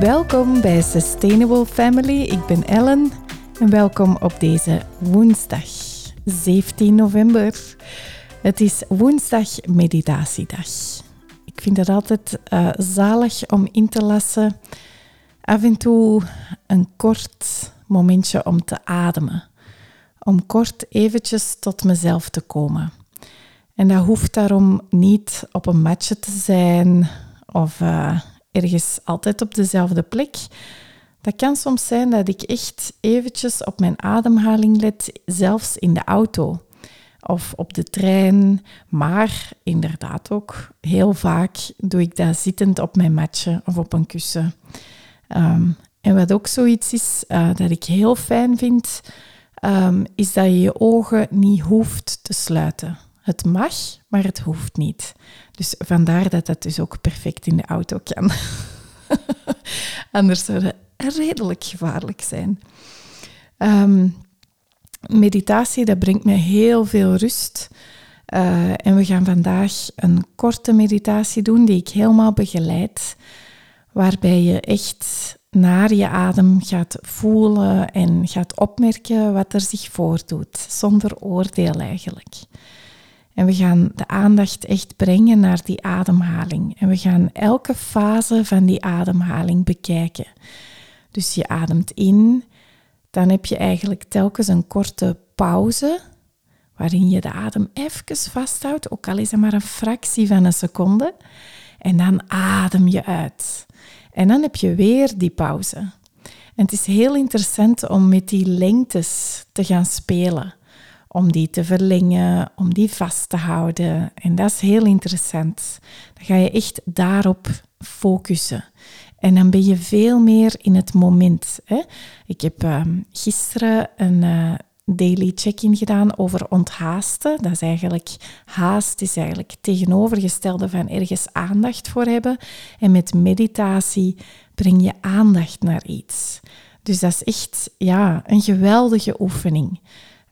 Welkom bij Sustainable Family. Ik ben Ellen en welkom op deze woensdag, 17 november. Het is woensdag meditatiedag. Ik vind het altijd uh, zalig om in te lassen. Af en toe een kort momentje om te ademen. Om kort eventjes tot mezelf te komen. En dat hoeft daarom niet op een matje te zijn of uh, ergens altijd op dezelfde plek. Dat kan soms zijn dat ik echt eventjes op mijn ademhaling let, zelfs in de auto of op de trein. Maar inderdaad ook heel vaak doe ik dat zittend op mijn matje of op een kussen. Ehm, en wat ook zoiets is uh, dat ik heel fijn vind, um, is dat je je ogen niet hoeft te sluiten. Het mag, maar het hoeft niet. Dus vandaar dat dat dus ook perfect in de auto kan. Anders zou het redelijk gevaarlijk zijn. Um, meditatie, dat brengt me heel veel rust. Uh, en we gaan vandaag een korte meditatie doen die ik helemaal begeleid. Waarbij je echt naar je adem gaat voelen en gaat opmerken wat er zich voordoet, zonder oordeel eigenlijk. En we gaan de aandacht echt brengen naar die ademhaling. En we gaan elke fase van die ademhaling bekijken. Dus je ademt in, dan heb je eigenlijk telkens een korte pauze waarin je de adem even vasthoudt, ook al is het maar een fractie van een seconde. En dan adem je uit. En dan heb je weer die pauze. En het is heel interessant om met die lengtes te gaan spelen om die te verlengen, om die vast te houden. En dat is heel interessant. Dan ga je echt daarop focussen. En dan ben je veel meer in het moment. Hè? Ik heb uh, gisteren een uh, daily check-in gedaan over onthaasten. Dat is eigenlijk, haast is eigenlijk tegenovergestelde van ergens aandacht voor hebben. En met meditatie breng je aandacht naar iets. Dus dat is echt ja, een geweldige oefening.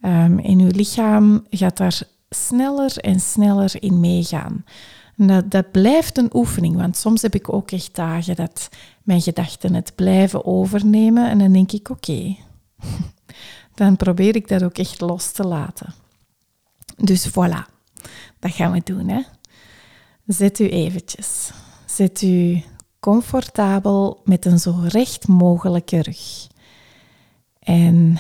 Um, en uw lichaam gaat daar sneller en sneller in meegaan. Dat, dat blijft een oefening, want soms heb ik ook echt dagen dat mijn gedachten het blijven overnemen en dan denk ik oké, dan probeer ik dat ook echt los te laten. Dus voilà, dat gaan we doen. Hè? Zet u eventjes. Zet u comfortabel met een zo recht mogelijke rug. En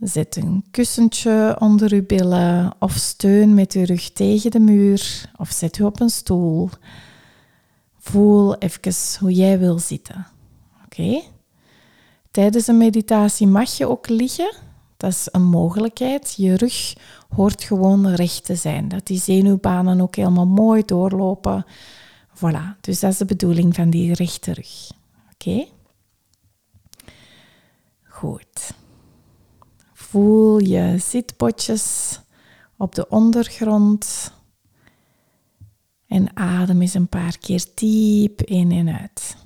Zet een kussentje onder uw billen of steun met uw rug tegen de muur of zet u op een stoel. Voel even hoe jij wil zitten. Oké? Tijdens een meditatie mag je ook liggen. Dat is een mogelijkheid. Je rug hoort gewoon recht te zijn. Dat die zenuwbanen ook helemaal mooi doorlopen. Voilà, dus dat is de bedoeling van die rechte rug. Oké? Voel je zitpotjes op de ondergrond. En adem eens een paar keer diep in en uit.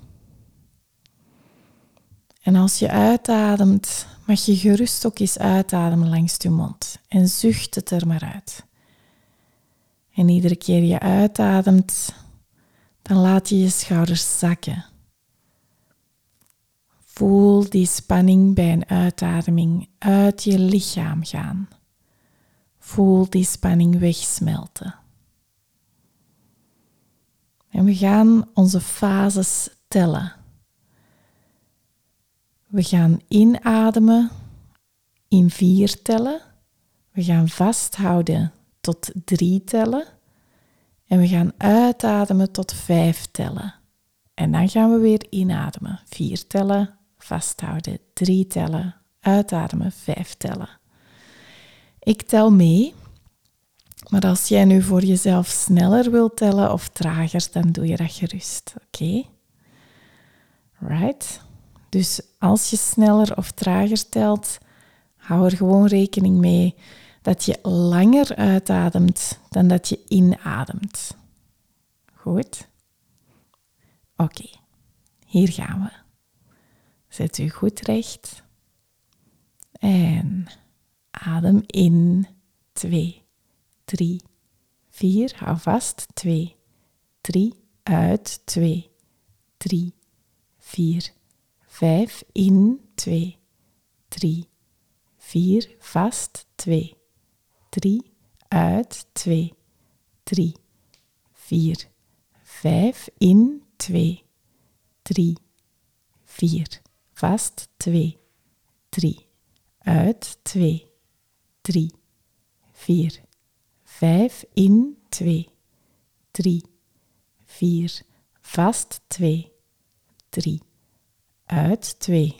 En als je uitademt, mag je gerust ook eens uitademen langs je mond. En zucht het er maar uit. En iedere keer je uitademt, dan laat je je schouders zakken. Voel die spanning bij een uitademing uit je lichaam gaan. Voel die spanning wegsmelten. En we gaan onze fases tellen. We gaan inademen in vier tellen. We gaan vasthouden tot drie tellen. En we gaan uitademen tot vijf tellen. En dan gaan we weer inademen. Vier tellen, vasthouden, drie tellen, uitademen, vijf tellen. Ik tel mee, maar als jij nu voor jezelf sneller wilt tellen of trager, dan doe je dat gerust. Oké? Right? Dus als je sneller of trager telt, hou er gewoon rekening mee dat je langer uitademt dan dat je inademt. Goed? Oké, hier gaan we. Zet u goed recht. En adem in. 2, 3, 4. Hou vast. 2, 3. Uit. 2, 3, 4, 5 in, 2, 3, 4, vast, 2, 3, uit, 2, 3, 4, 5 in, 2, 3, 4, vast, 2, 3, uit, 2, 3, 4, 5 in, 2, 3, 4, vast, 2, 3, uit, 2,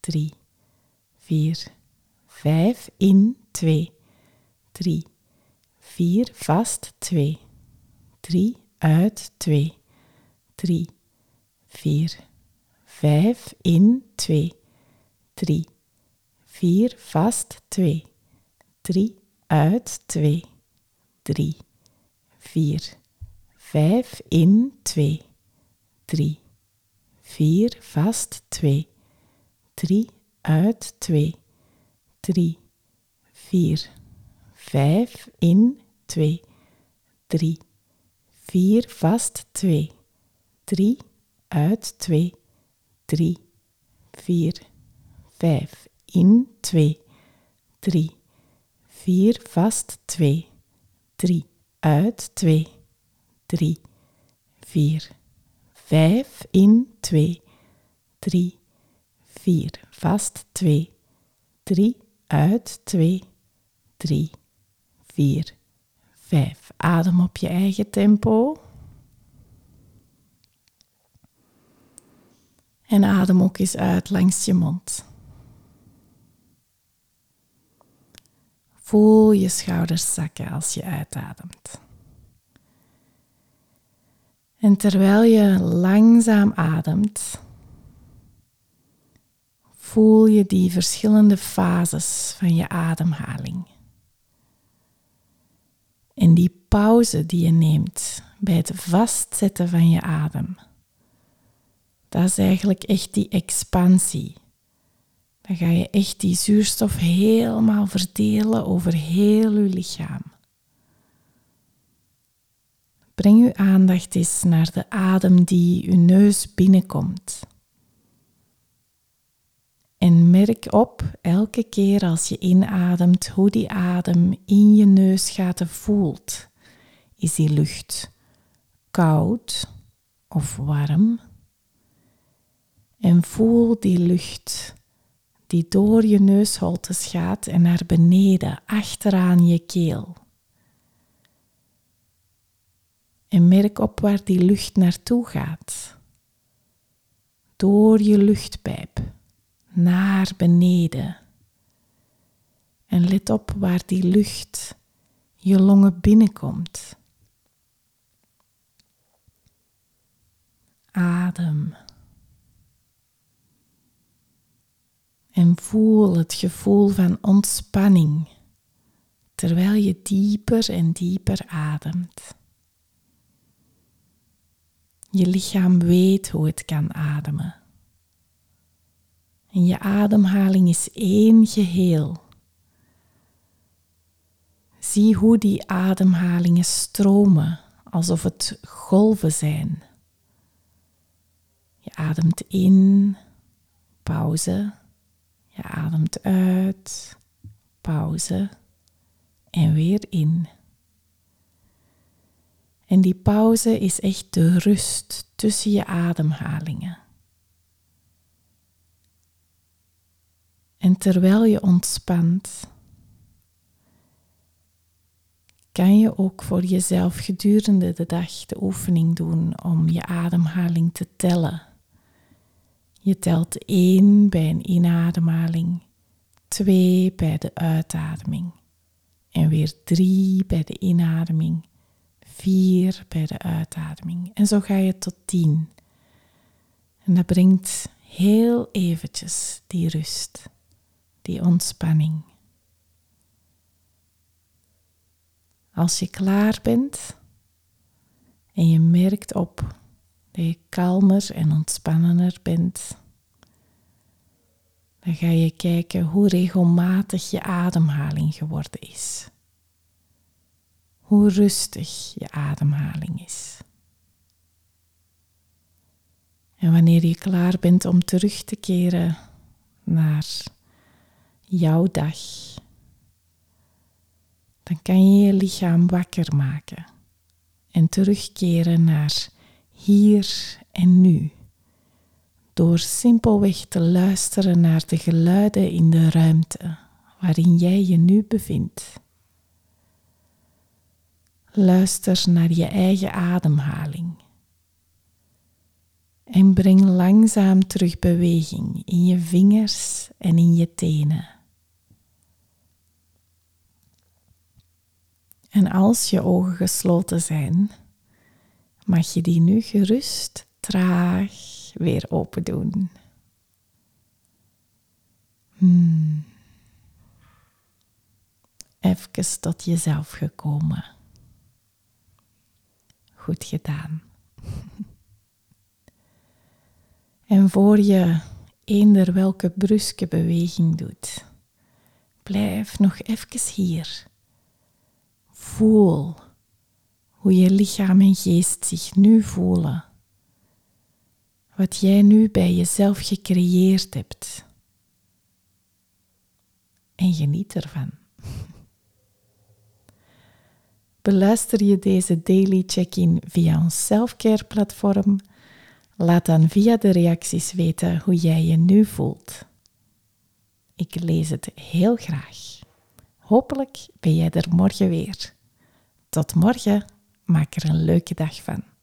3, 4, 5 in, 2, 3, 4, vast, 2, 3, uit, 2, 3, 4, 5 in, 2, 3, 4, vast, 2, 3, uit, 2, 3, 4, 5 in, 2, 3, 4, vast, 2, 3, uit, 2, 3, 4, 5 in, 2, 3, 4, vast, 2, 3, uit, 2, 3, 4, 5 in, 2, 3, 4, vast, 2, 3, uit, 2, 3, 4, 5 in, 2, 3, 4, vast, 2, 3, uit, 2, 3, 4, 5. Adem op je eigen tempo. En adem ook eens uit langs je mond. Voel je schouders zakken als je uitademt. En terwijl je langzaam ademt, voel je die verschillende fases van je ademhaling. En die pauze die je neemt bij het vastzetten van je adem. Dat is eigenlijk echt die expansie. Dan ga je echt die zuurstof helemaal verdelen over heel je lichaam. Breng uw aandacht eens naar de adem die uw neus binnenkomt. En merk op elke keer als je inademt hoe die adem in je neusgaten voelt. Is die lucht koud of warm? En voel die lucht die door je neusholtes gaat en naar beneden, achteraan je keel. En merk op waar die lucht naartoe gaat. Door je luchtpijp, naar beneden. En let op waar die lucht je longen binnenkomt. Adem. En voel het gevoel van ontspanning terwijl je dieper en dieper ademt. Je lichaam weet hoe het kan ademen. En je ademhaling is één geheel. Zie hoe die ademhalingen stromen, alsof het golven zijn. Je ademt in, pauze. Je ademt uit, pauze en weer in. En die pauze is echt de rust tussen je ademhalingen. En terwijl je ontspant, kan je ook voor jezelf gedurende de dag de oefening doen om je ademhaling te tellen. Je telt 1 bij een inademhaling, 2 bij de uitademing en weer 3 bij de inademing 4 bij de uitademing. En zo ga je tot 10. En dat brengt heel eventjes die rust, die ontspanning. Als je klaar bent en je merkt op dat je kalmer en ontspannender bent, dan ga je kijken hoe regelmatig je ademhaling geworden is hoe rustig je ademhaling is. En wanneer je klaar bent om terug te keren naar jouw dag, dan kan je je lichaam wakker maken en terugkeren naar hier en nu. Door simpelweg te luisteren naar de geluiden in de ruimte waarin jij je nu bevindt. Luister naar je eigen ademhaling. En breng langzaam terug beweging in je vingers en in je tenen. En als je ogen gesloten zijn, mag je die nu gerust traag weer open doen. Hmm. Even tot jezelf gekomen. Goed gedaan. En voor je eender welke bruske beweging doet, blijf nog even hier. Voel hoe je lichaam en geest zich nu voelen. Wat jij nu bij jezelf gecreëerd hebt. En geniet ervan. Beluister je deze daily check-in via ons selfcare platform? Laat dan via de reacties weten hoe jij je nu voelt. Ik lees het heel graag. Hopelijk ben jij er morgen weer. Tot morgen, maak er een leuke dag van.